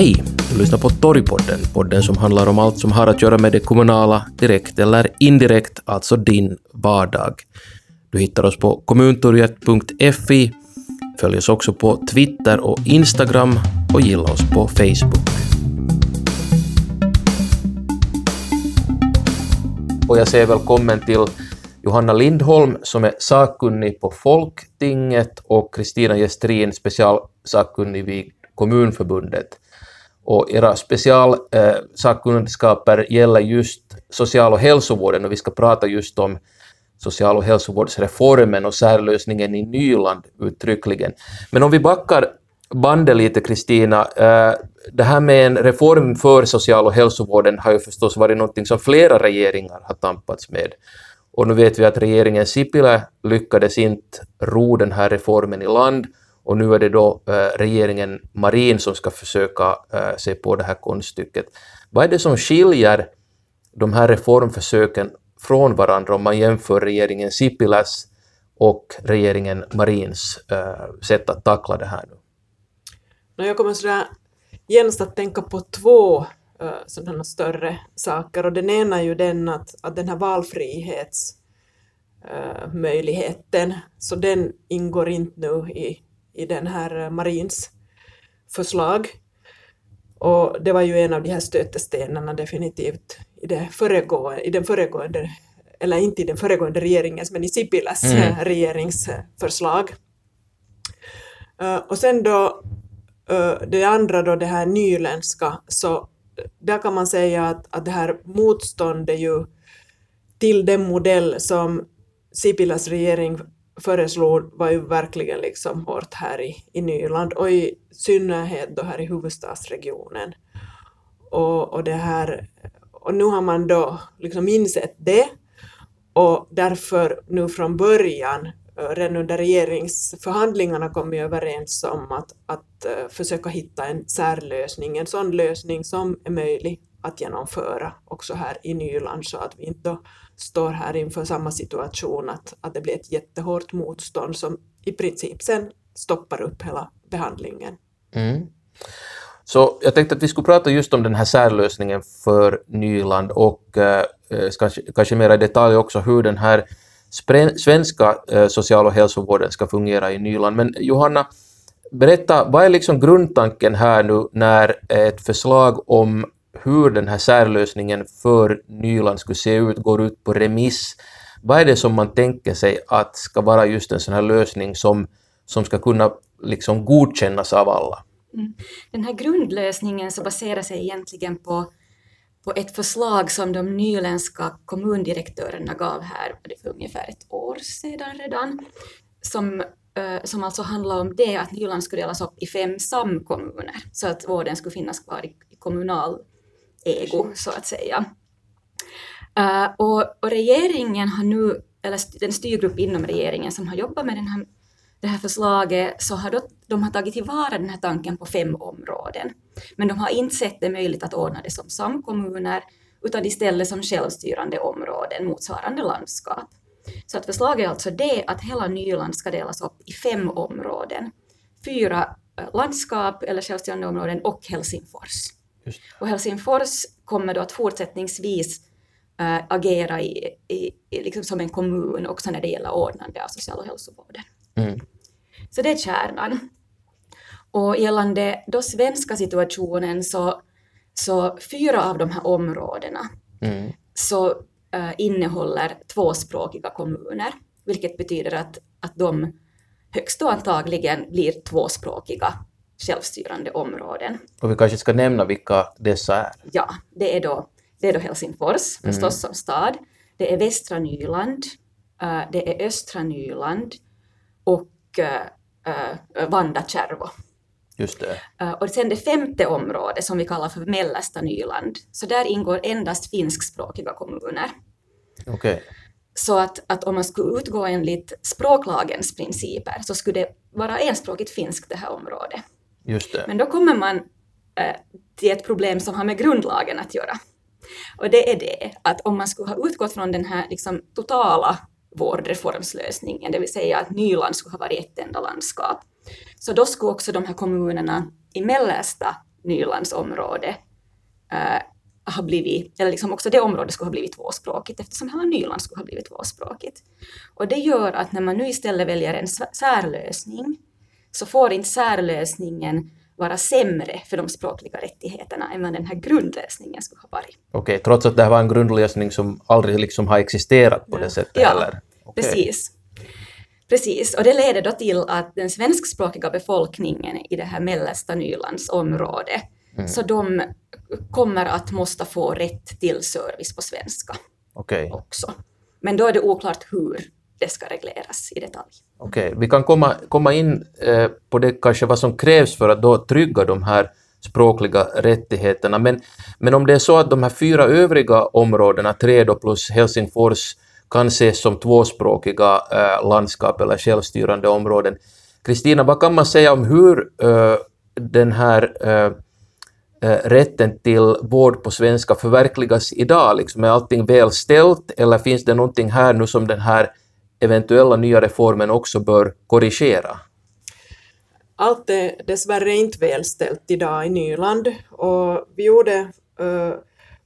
Hej! Du lyssnar på Torgpodden, podden som handlar om allt som har att göra med det kommunala, direkt eller indirekt, alltså din vardag. Du hittar oss på kommuntorget.fi, följ oss också på Twitter och Instagram och gilla oss på Facebook. Och jag säger välkommen till Johanna Lindholm som är sakkunnig på Folktinget och Kristina Gestrin, specialsakkunnig vid Kommunförbundet. Och era specialsakkunskaper eh, gäller just social och hälsovården och vi ska prata just om social och hälsovårdsreformen och särlösningen i Nyland uttryckligen. Men om vi backar bandet lite, Kristina. Eh, det här med en reform för social och hälsovården har ju förstås varit något som flera regeringar har tampats med. Och nu vet vi att regeringen Sipilä lyckades inte ro den här reformen i land och nu är det då eh, regeringen Marin som ska försöka eh, se på det här konststycket. Vad är det som skiljer de här reformförsöken från varandra om man jämför regeringen Sipiläs och regeringen Marins eh, sätt att tackla det här nu? Jag kommer sådär genast att tänka på två eh, sådana större saker och den ena är ju den att, att den här valfrihetsmöjligheten, eh, möjligheten, så den ingår inte nu i i den här eh, Marins förslag. Och det var ju en av de här stötestenarna definitivt i, det föregående, i den föregående, eller inte i den föregående regeringens, men i Sipiläs mm. Eh, regeringsförslag. Uh, och sen då det andra då, det här nyländska, så där kan man säga att, att det här motståndet ju till den modell som Sipiläs regering föreslog var ju verkligen liksom hårt här i, i Nyland och i synnerhet då här i huvudstadsregionen. Och, och, det här, och nu har man då liksom insett det och därför nu från början, eh, redan under regeringsförhandlingarna kom vi överens om att, att eh, försöka hitta en särlösning, en sån lösning som är möjlig att genomföra också här i Nyland så att vi inte står här inför samma situation att, att det blir ett jättehårt motstånd som i princip sen stoppar upp hela behandlingen. Mm. Så jag tänkte att vi skulle prata just om den här särlösningen för Nyland och eh, kanske, kanske mer i detalj också hur den här svenska eh, social och hälsovården ska fungera i Nyland. Men Johanna, berätta, vad är liksom grundtanken här nu när ett förslag om hur den här särlösningen för Nyland skulle se ut går ut på remiss. Vad är det som man tänker sig att ska vara just en sån här lösning som, som ska kunna liksom godkännas av alla? Mm. Den här grundlösningen så baserar sig egentligen på, på ett förslag som de nyländska kommundirektörerna gav här för ungefär ett år sedan redan, som, eh, som alltså handlar om det att Nyland skulle delas upp i fem samkommuner så att vården skulle finnas kvar i kommunal ego, så att säga. Uh, och, och, regeringen har nu, eller den styrgrupp inom regeringen som har jobbat med den här, det här förslaget, så har då, de har tagit tillvara den här tanken på fem områden. Men de har inte sett det möjligt att ordna det som samkommuner, utan istället som självstyrande områden motsvarande landskap. Så att förslaget är alltså det att hela Nyland ska delas upp i fem områden. Fyra eh, landskap eller självstyrande områden och Helsingfors. Och Helsingfors kommer då att fortsättningsvis äh, agera i, i, i, liksom som en kommun också när det gäller ordnande av social och hälsovården. Mm. Så det är kärnan. Och gällande då svenska situationen så, så fyra av de här områdena mm. så äh, innehåller tvåspråkiga kommuner, vilket betyder att, att de högst antagligen blir tvåspråkiga självstyrande områden. Och vi kanske ska nämna vilka dessa är? Ja, det är då, det är då Helsingfors mm. förstås som stad. Det är västra Nyland, uh, det är östra Nyland och uh, uh, Vandakärvo. Just det. Och sen det femte området som vi kallar för mellersta Nyland, så där ingår endast finskspråkiga kommuner. Okej. Okay. Så att, att om man skulle utgå enligt språklagens principer så skulle det vara enspråkigt finskt det här området. Just det. Men då kommer man eh, till ett problem som har med grundlagen att göra. Och det är det att om man skulle ha utgått från den här liksom, totala vårdreformslösningen, det vill säga att Nyland skulle ha varit ett enda landskap, så då skulle också de här kommunerna i mellersta Nylandsområde eh, har blivit, eller liksom också det området skulle ha blivit tvåspråkigt eftersom hela Nyland skulle ha blivit tvåspråkigt. Och det gör att när man nu istället väljer en särlösning så får inte särlösningen vara sämre för de språkliga rättigheterna än vad den här grundlösningen skulle ha varit. Okej, okay, trots att det här var en grundlösning som aldrig liksom har existerat på det sättet? Ja, eller? Okay. precis. Precis, och det leder då till att den svenskspråkiga befolkningen i det här mellersta Nylandsområdet, mm. så de kommer att måste få rätt till service på svenska okay. också. Men då är det oklart hur det ska regleras i detalj. Okej, okay. vi kan komma, komma in eh, på det kanske vad som krävs för att då trygga de här språkliga rättigheterna. Men, men om det är så att de här fyra övriga områdena, tre då plus Helsingfors, kan ses som tvåspråkiga eh, landskap eller självstyrande områden. Kristina, vad kan man säga om hur eh, den här eh, eh rätten till vård på svenska förverkligas idag? Liksom, är allting väl ställt eller finns det någonting här nu som den här eventuella nya reformen också bör korrigera? Allt är dessvärre inte välställt idag i Nyland och vi gjorde uh,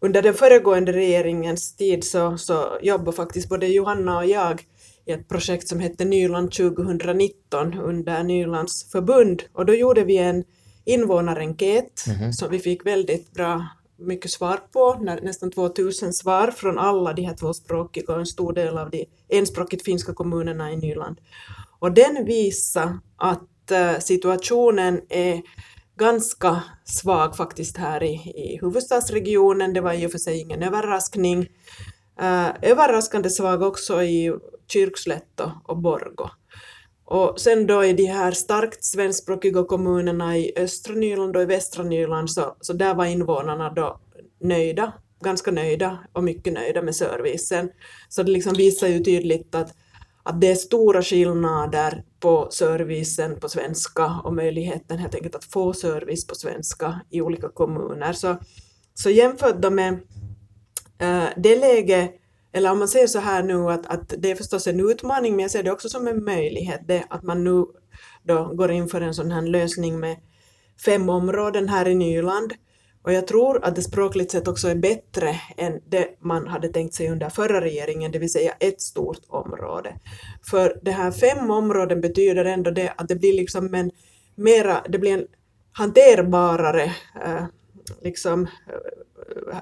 under den föregående regeringens tid så, så jobbade faktiskt både Johanna och jag i ett projekt som hette Nyland 2019 under Nylands förbund och då gjorde vi en invånarenkät mm -hmm. som vi fick väldigt bra mycket svar på, nästan 2000 svar från alla de här tvåspråkiga och en stor del av de enspråkigt finska kommunerna i Nyland. Och den visar att eh, situationen är ganska svag faktiskt här i, i huvudstadsregionen. Det var i och för sig ingen överraskning. Uh, överraskande svag också i Kyrkslätt och Borgo. Och sen då i de här starkt svenskspråkiga kommunerna i östra Nyland och i västra Nyland så, så där var invånarna då nöjda, ganska nöjda och mycket nöjda med servicen. Så det liksom visar ju tydligt att, att det är stora skillnader på servicen på svenska och möjligheten helt enkelt att få service på svenska i olika kommuner. Så, så jämfört då med äh, det läget eller om man säger så här nu att, att det är förstås en utmaning men jag ser det också som en möjlighet det att man nu då går in för en sån här lösning med fem områden här i Nyland och jag tror att det språkligt sett också är bättre än det man hade tänkt sig under förra regeringen, det vill säga ett stort område. För det här fem områden betyder ändå det att det blir liksom en mera, det blir en hanterbarare eh, liksom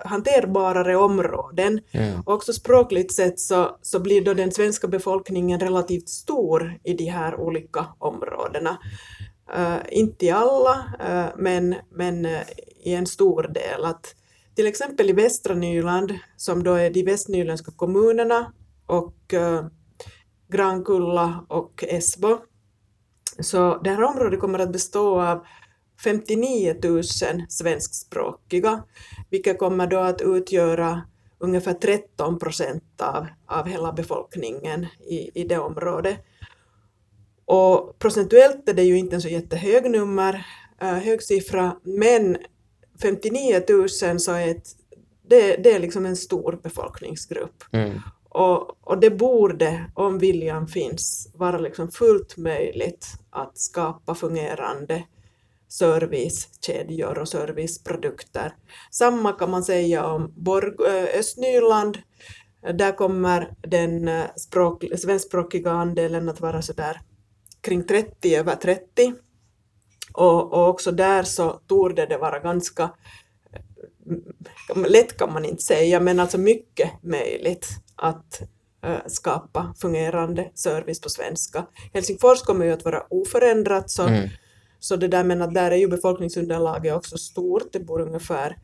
hanterbarare områden. Mm. också språkligt sett så, så blir då den svenska befolkningen relativt stor i de här olika områdena. Uh, inte i alla, uh, men, men uh, i en stor del. Att till exempel i västra Nyland, som då är de västnyländska kommunerna och Grankulla och Esbo, så det här området kommer att bestå av 59 000 svenskspråkiga, vilket kommer då att utgöra ungefär 13 procent av, av hela befolkningen i, i det området. Och procentuellt är det ju inte en så jättehög nummer, äh, hög siffra, men 59 000 så är ett, det, det är liksom en stor befolkningsgrupp. Mm. Och, och det borde, om viljan finns, vara liksom fullt möjligt att skapa fungerande servicekedjor och serviceprodukter. Samma kan man säga om Borg, eh, Östnyland. Där kommer den eh, språk, svenskspråkiga andelen att vara sådär kring 30, över 30. Och, och också där så torde det vara ganska eh, lätt kan man inte säga, men alltså mycket möjligt att skapa fungerande service på svenska. Helsingfors kommer ju att vara oförändrat, så mm. Så det där men att där är ju befolkningsunderlaget också stort, det bor ungefär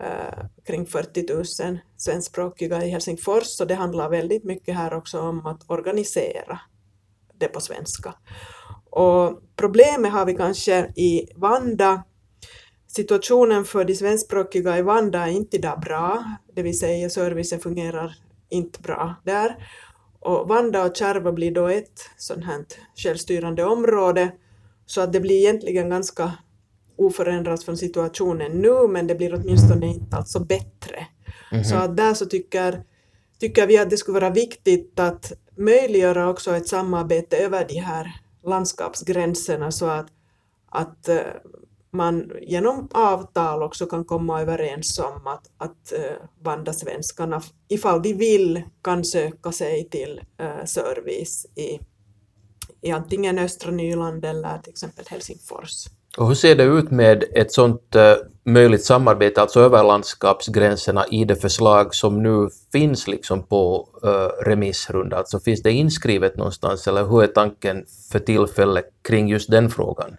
eh, kring 40 000 svenskspråkiga i Helsingfors, så det handlar väldigt mycket här också om att organisera det på svenska. Och problemet har vi kanske i Vanda, situationen för de svenskspråkiga i Vanda är inte idag bra, det vill säga servicen fungerar inte bra där. Och Vanda och Kärva blir då ett sånt här självstyrande område så att det blir egentligen ganska oförändrat från situationen nu, men det blir åtminstone inte alltså bättre. Mm -hmm. Så att där så tycker, tycker vi att det skulle vara viktigt att möjliggöra också ett samarbete över de här landskapsgränserna så att, att uh, man genom avtal också kan komma överens om att, att vandasvenskarna, ifall de vill, kan söka sig till uh, service i, i antingen östra Nyland eller till exempel Helsingfors. Och hur ser det ut med ett sådant uh, eh, möjligt samarbete, alltså över landskapsgränserna i det förslag som nu finns liksom på uh, remissrunda? Alltså finns det inskrivet någonstans eller hur är tanken för tillfället kring just den frågan?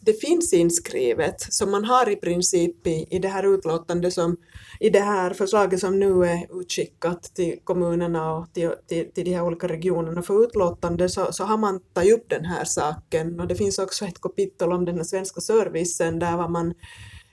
Det finns inskrivet, så man har i princip i, i det här utlåtandet som, i det här förslaget som nu är utskickat till kommunerna och till, till, till de här olika regionerna för utlåtande så, så har man tagit upp den här saken och det finns också ett kapitel om den här svenska servicen där man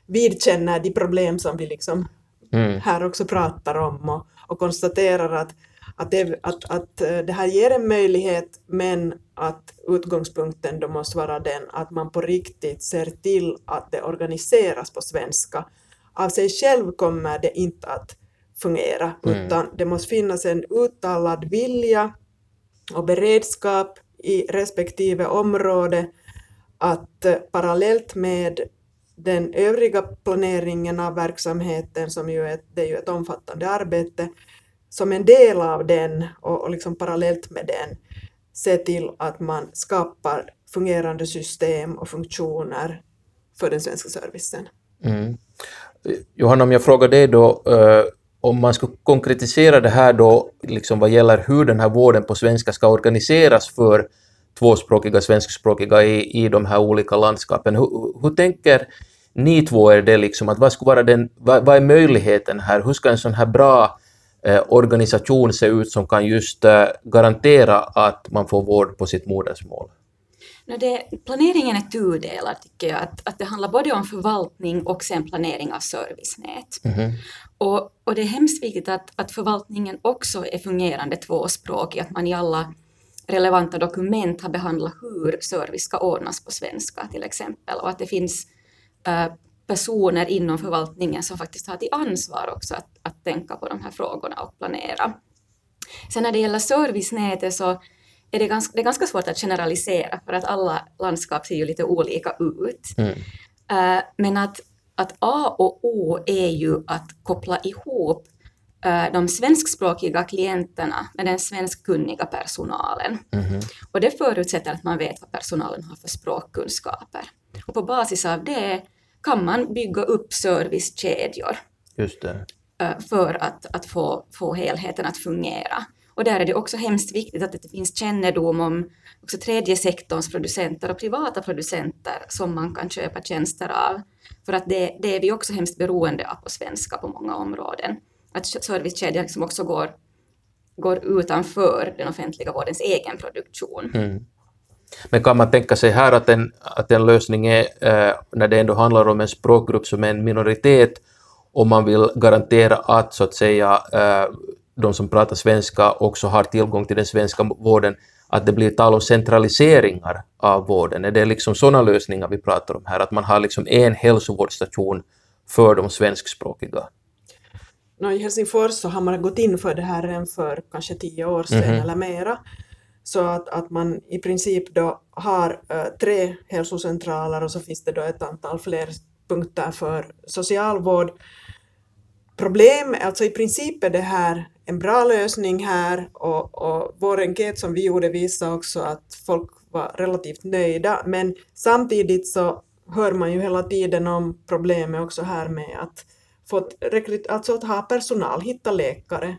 vidkänner de problem som vi liksom mm. här också pratar om och, och konstaterar att att det, att, att eh, det här ger en möjlighet men att utgångspunkten då måste vara den att man på riktigt ser till att det organiseras på svenska. Av sig själv kommer det inte att fungera mm. utan det måste finnas en uttalad vilja och beredskap i respektive område att eh, parallellt med den övriga planeringen av verksamheten, som ju är, det är ju ett omfattande arbete, som en del av den och, och liksom parallellt med den se till att man skapar fungerande system och funktioner för den svenska servicen. Mm. Johanna, om jag frågar dig då, eh, om man skulle konkretisera det här då, liksom vad gäller hur den här vården på svenska ska organiseras för tvåspråkiga, svenskspråkiga i, i de här olika landskapen. Hur, hur tänker ni två er det liksom, att vad, skulle vara den, vad, vad är möjligheten här? Hur ska en sån här bra organisation se ut som kan just eh, garantera att man får vård på sitt modersmål? No det, planeringen är tudelad tycker jag. Att, att det handlar både om förvaltning och sen planering av servicenät. Mm. Och, och det är hemskt viktigt att, att förvaltningen också är fungerande tvåspråkig, att man i alla relevanta dokument har behandlat hur service ska ordnas på svenska till exempel och att det finns uh, personer inom förvaltningen som faktiskt har till ansvar också att, att tänka på de här frågorna och planera. Sen när det gäller servicenätet så är det ganska, det är ganska svårt att generalisera för att alla landskap ser ju lite olika ut. Mm. Uh, men att, att A och O är ju att koppla ihop uh, de svenskspråkiga klienterna med den svenskkunniga personalen. Mm. Och det förutsätter att man vet vad personalen har för språkkunskaper. Och på basis av det kan man bygga upp servicekedjor. Eh, för att, att få, få helheten att fungera. Och där är det också hemskt viktigt att det finns kännedom om också tredje sektorns producenter och privata producenter som man kan köpa tjänster av. För att det, det är vi också hemskt beroende av på svenska på många områden. Att servicekedjan liksom också går, går utanför den offentliga vårdens egen produktion. Mm. Men kan man tänka sig här att en, att en lösning är, eh, när det ändå handlar om en språkgrupp som är en minoritet, om man vill garantera att så att säga eh, de som pratar svenska också har tillgång till den svenska vården, att det blir tal om centraliseringar av vården? Är det liksom sådana lösningar vi pratar om här, att man har liksom en hälsovårdsstation för de svenskspråkiga? No, I Helsingfors så har man gått in för det här än för kanske tio år sedan mm -hmm. eller mera så att, att man i princip då har äh, tre hälsocentraler och så finns det då ett antal fler punkter för socialvård. Problem, alltså i princip är det här en bra lösning här och, och vår enkät som vi gjorde visade också att folk var relativt nöjda men samtidigt så hör man ju hela tiden om problemet också här med att fått rekryt, alltså att ha personal, hitta läkare.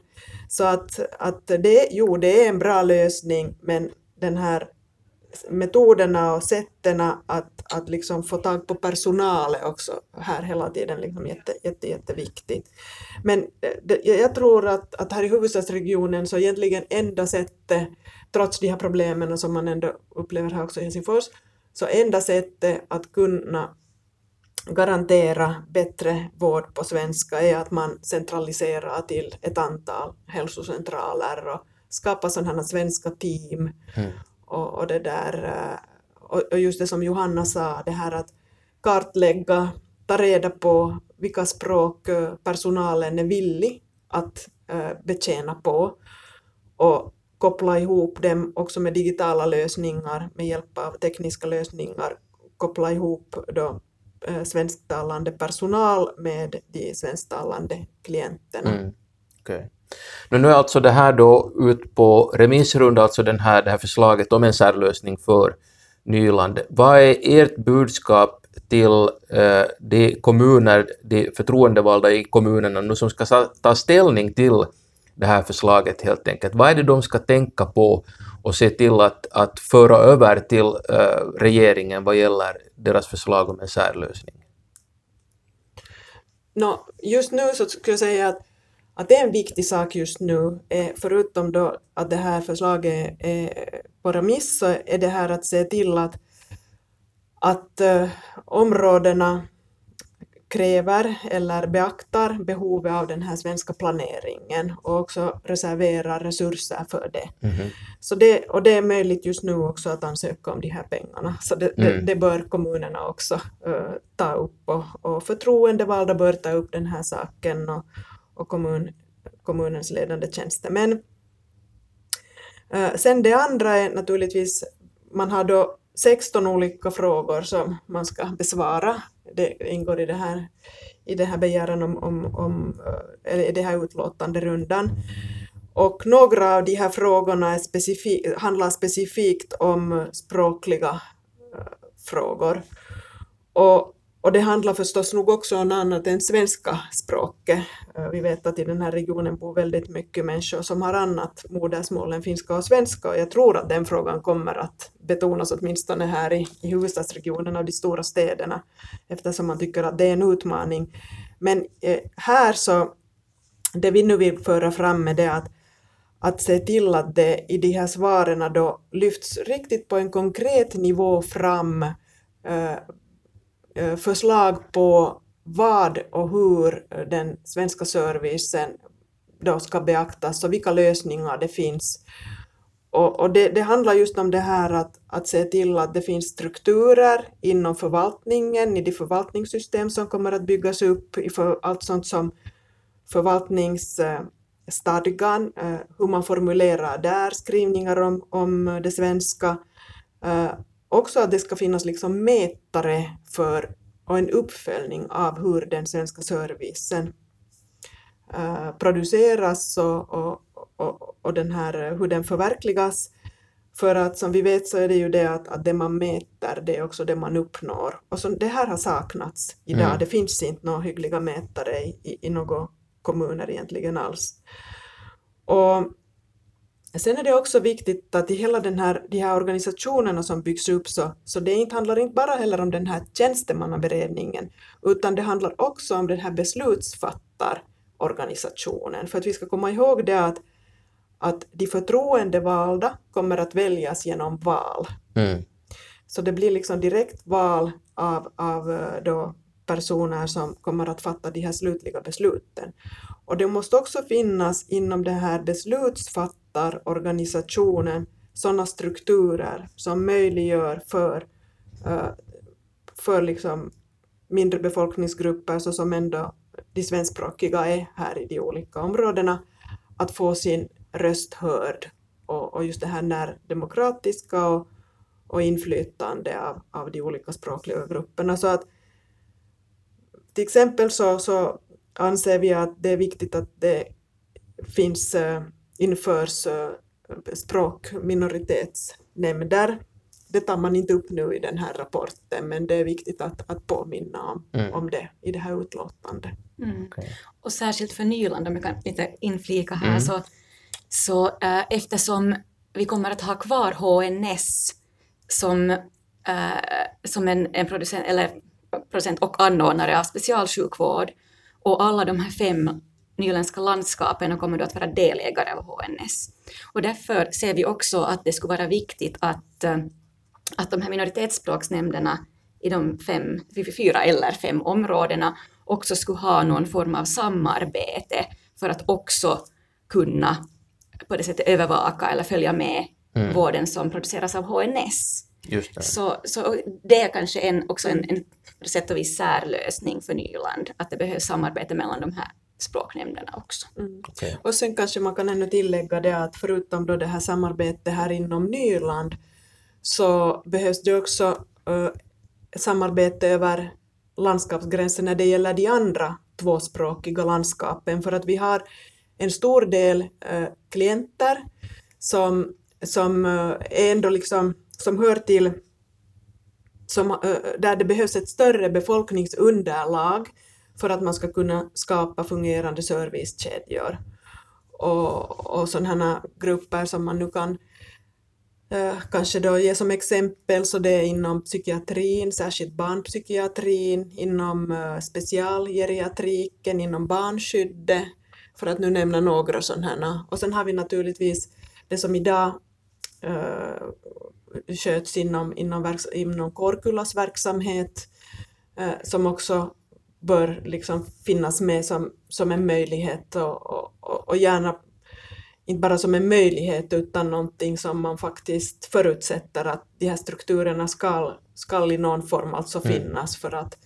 Så att, att det, jo, det är en bra lösning, men den här metoderna och sätten att, att liksom få tag på personal är också här hela tiden liksom jätte, jätte, jätteviktigt. Men eh, det, jag tror att, att här i huvudstadsregionen så egentligen enda sättet, trots de här problemen som man ändå upplever här också i Helsingfors, så enda sättet att kunna garantera bättre vård på svenska är att man centraliserar till ett antal hälsocentraler och skapar sådana svenska team. Mm. Och, och, det där, eh, och just det som Johanna sa, det här att kartlägga, ta reda på vilka språk eh, personalen är villig att uh, betjäna på och koppla ihop dem också med digitala lösningar med hjälp av tekniska lösningar, koppla ihop då eh, svensktalande personal med de svensktalande klienterna. Mm. Okay. Nu, nu är alltså det här då ut på remissrunda, alltså den här, det här förslaget om en särlösning för Nyland. Vad är ert budskap till eh, de kommuner, de förtroendevalda i kommunerna nu som ska ta ställning till det här förslaget helt enkelt? Vad är det de ska tänka på och se till att, att föra över till äh, regeringen vad gäller deras förslag om en särlösning? No, just nu så skulle jag säga att, att det är en viktig sak just nu, eh, förutom då att det här förslaget är eh, på remiss, så är det här att se till att, att eh, områdena kräver eller beaktar behovet av den här svenska planeringen och också reserverar resurser för det. Mhm. Så det, och det är möjligt just nu också att ansöka om de här pengarna. Så det, det, Mm. det bör kommunerna också eh, ta upp och, och förtroendevalda bör ta upp den här saken och, och kommun, kommunens ledande tjänstemän. Eh, sen det andra är naturligtvis, man har då 16 olika frågor som man ska besvara. Det ingår i det här, i det här begäran om, om, om eh, eller i det här utlåtande rundan. Och några av de här frågorna är specifi- handlar specifikt om språkliga eh, frågor. Och, och det handlar förstås nog också om annat än svenska språket. Eh, vi vet att i den här regionen bor väldigt mycket människor som har annat modersmål än finska och svenska och jag tror att den frågan kommer att betonas åtminstone här i, i huvudstadsregionen och de stora städerna eftersom man tycker att det är en utmaning. Men eh, här så, det vi nu vill föra fram är det att att se till att det i de här svaren då lyfts riktigt på en konkret nivå fram eh, Eh, förslag på vad och hur eh, den svenska servicen då ska beaktas och vilka lösningar det finns. Och, och det, det handlar just om det här att, att se till att det finns strukturer inom förvaltningen, i de förvaltningssystem som kommer att byggas upp, i för, allt sånt som förvaltningsstadgan, eh, hur man formulerar där, skrivningar om, om det svenska. Också att det ska finnas liksom mätare för och en uppföljning av hur den svenska servicen eh, produceras och, och, och, och den här, hur den förverkligas. För att som vi vet så är det ju det att, att det man mäter, det är också det man uppnår. Och så, det här har saknats idag. Mm. Det finns inte några hyggliga mätare i, i, i några kommuner egentligen alls. Och sen är det också viktigt att i hela den här, de här organisationerna som byggs upp så, så det inte, handlar inte bara heller om den här tjänstemannaberedningen utan det handlar också om den här beslutsfattarorganisationen. För att vi ska komma ihåg det att, att de förtroendevalda kommer att väljas genom val. Mm. Så det blir liksom direkt val av, av eh, då personer som kommer att fatta de här slutliga besluten. Och det måste också finnas inom den här organisationen, sådana strukturer som möjliggör för, eh, för liksom mindre befolkningsgrupper så som ändå de svenskspråkiga är här i de olika områdena att få sin röst hörd och, och just det här närdemokratiska och, och inflytande av, av de olika språkliga grupperna. Så att till exempel så, så anser vi att det är viktigt att det finns, äh, införs språkminoritetsnämnder. Det tar man inte upp nu i den här rapporten, men det är viktigt att, att påminna om, Mm. om det i det här utlåtandet. Mm. Okej. Och särskilt för Nyland, om jag kan lite inflika här, Mm. så, så äh, eftersom vi kommer att ha kvar HNS som, äh, som en, en producent, eller producent och anordnare av specialsjukvård och alla de här fem nyländska landskapen kommer då att vara delägare av HNS. Och därför ser vi också att det skulle vara viktigt att, äh, att de här minoritetsspråksnämnderna i de fem, fyra eller fem områdena också skulle ha någon form av samarbete för att också kunna på det sättet övervaka eller följa med Mm. vården som produceras av HNS. Just det. Så, så det är kanske en, också en, en på sätt och vis särlösning för Nyland, att det behövs samarbete mellan de här språknämnderna också. Mm. Okej. Och sen kanske man kan ännu tillägga det att förutom då det här samarbetet här inom Nyland så behövs det också eh, samarbete över landskapsgränser när det gäller de andra tvåspråkiga landskapen, för att vi har en stor del eh, klienter som, som eh, är ändå liksom, som hör till som, där det behövs ett större befolkningsunderlag för att man ska kunna skapa fungerande servicekedjor. Och, och sådana grupper som man nu kan eh, kanske då ge som exempel så det är inom psykiatrin, särskilt barnpsykiatrin, inom eh, specialgeriatriken, inom barnskyddet, för att nu nämna några sådana. Och sen har vi naturligtvis det som idag eh, sköts inom, inom, inom Korkulas verksamhet, eh, som också bör liksom finnas med som, som en möjlighet och, och, och gärna inte bara som en möjlighet utan någonting som man faktiskt förutsätter att de här strukturerna ska, ska i någon form alltså mm. finnas för att,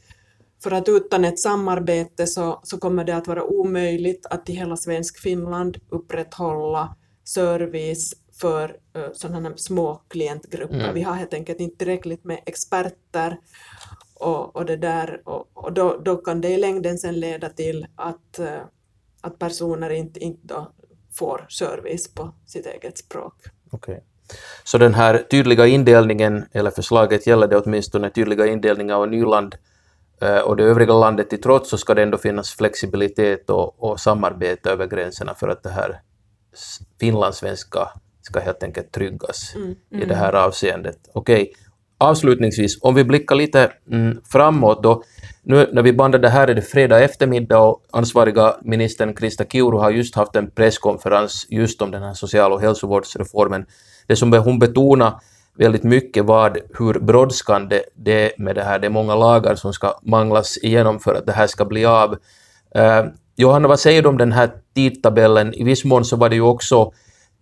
för att utan ett samarbete så, så kommer det att vara omöjligt att i hela svensk Finland upprätthålla service för uh, sådana små klientgrupper. Mm. Vi har helt enkelt inte tillräckligt med experter och, och, det där, och, och då, då kan det i längden sen leda till att, uh, att personer inte, inte får service på sitt eget språk. Okay. Så den här tydliga indelningen, eller förslaget gäller det åtminstone tydliga indelningen av Nyland uh, och det övriga landet till trots så ska det ändå finnas flexibilitet och, och samarbete över gränserna för att det här finlandssvenska ska helt enkelt tryggas mm. i det här avseendet. Okej, okay avslutningsvis, om vi blickar lite mm, framåt då. Nu när vi bandar det här är det fredag eftermiddag och ansvariga ministern Krista Kiuru har just haft en presskonferens just om den här social och hälsovårdsreformen. Det som hon betonade väldigt mycket var hur brådskande det är med det här. Det är många lagar som ska manglas igenom för att det här ska bli av. Eh, Johanna, vad säger du om den här tidtabellen? I viss mån så var det ju också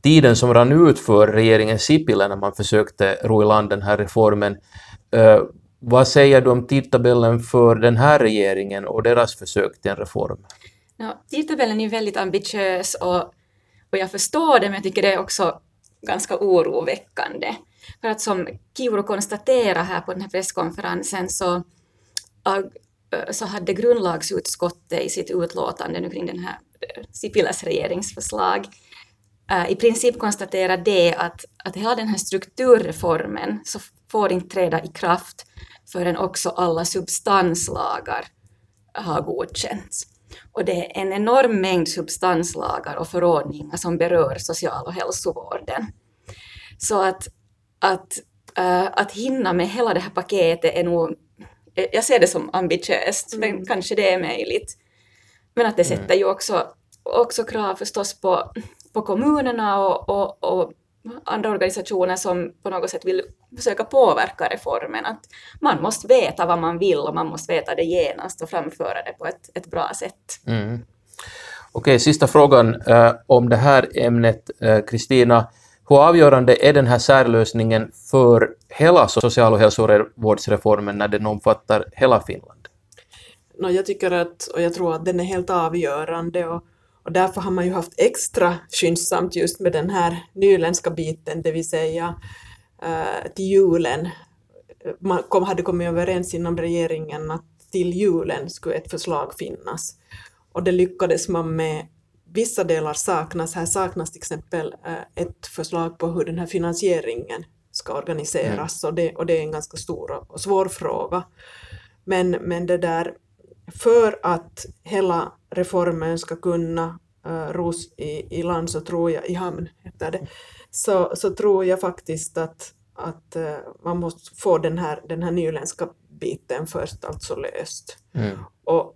tiden som rann ut för regeringen Sipilä när man försökte ro i land den här reformen. Eh, vad säger du om tidtabellen för den här regeringen och deras försök till en reform? Ja, tidtabellen är väldigt ambitiös och, och jag förstår det, men jag tycker det är också ganska oroväckande. För att som Kiuru konstaterar här på den här presskonferensen så, äh, så hade grundlagsutskottet i sitt utlåtande nu kring den här Sipilas Sipiläs regeringsförslag i princip konstatera det att, att hela den här strukturreformen så får inte träda i kraft förrän också alla substanslagar har godkänts. Och det är en enorm mängd substanslagar och förordningar som berör social och hälsovården. Så att, att, uh, att hinna med hela det här paketet är nog, jag ser det som ambitiöst, mm. men kanske det är möjligt. Men att det sätter mm. ju också, också krav förstås på på kommunerna och, och, och andra organisationer som på något sätt vill försöka påverka reformen. Att man måste veta vad man vill och man måste veta det genast och framföra det på ett, ett bra sätt. Mm. Okej, sista frågan eh, om det här ämnet. Eh, Kristina, eh, hur avgörande är den här särlösningen för hela social och hälsovårdsreformen när den omfattar hela Finland? No, jag tycker att, och jag tror att den är helt avgörande. Och och därför har man ju haft extra skyndsamt just med den här nyländska biten, det vill säga uh, till julen. Man kom, hade kommit överens inom regeringen att till julen skulle ett förslag finnas. Och det lyckades man med. Vissa delar saknas. Här saknas till exempel uh, ett förslag på hur den här finansieringen ska organiseras mm. och, det, och det är en ganska stor och svår fråga. Men, men det där, för att hela reformen ska kunna uh, ros i, i land så tror jag, i hamn heter det, så, så tror jag faktiskt att, att uh, man måste få den här, den här nyländska biten först alltså löst. Mm. Och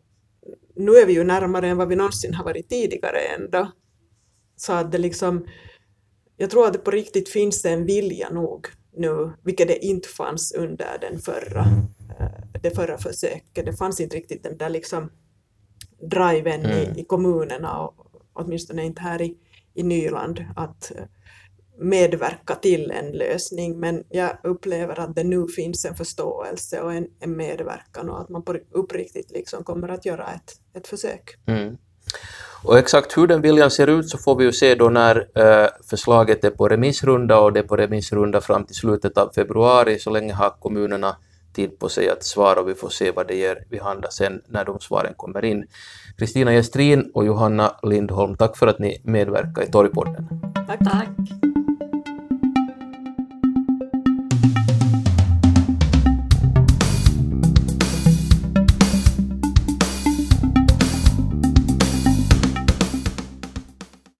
nu är vi ju närmare än vad vi någonsin har varit tidigare ändå. Så att det liksom, jag tror att det på riktigt finns en vilja nog nu, vilket det inte fanns under den förra, eh, det förra försöket. Det fanns inte riktigt den där liksom driven mm. i, i kommunerna och åtminstone inte här i, i Nyland, att eh, medverka till en lösning. Men jag upplever att det nu finns en förståelse och en, en medverkan och att man på uppriktigt liksom kommer att göra ett, ett försök. Mm. Och exakt hur den viljan ser ut så får vi ju se då när äh, förslaget är på remissrunda och det är på remissrunda fram till slutet av februari. Så länge har kommunerna tid på sig att svara och vi får se vad det ger vid handa sen när de svaren kommer in. Kristina Gestrin och Johanna Lindholm, tack för att ni medverkar i Torgpodden. Tack. Tack.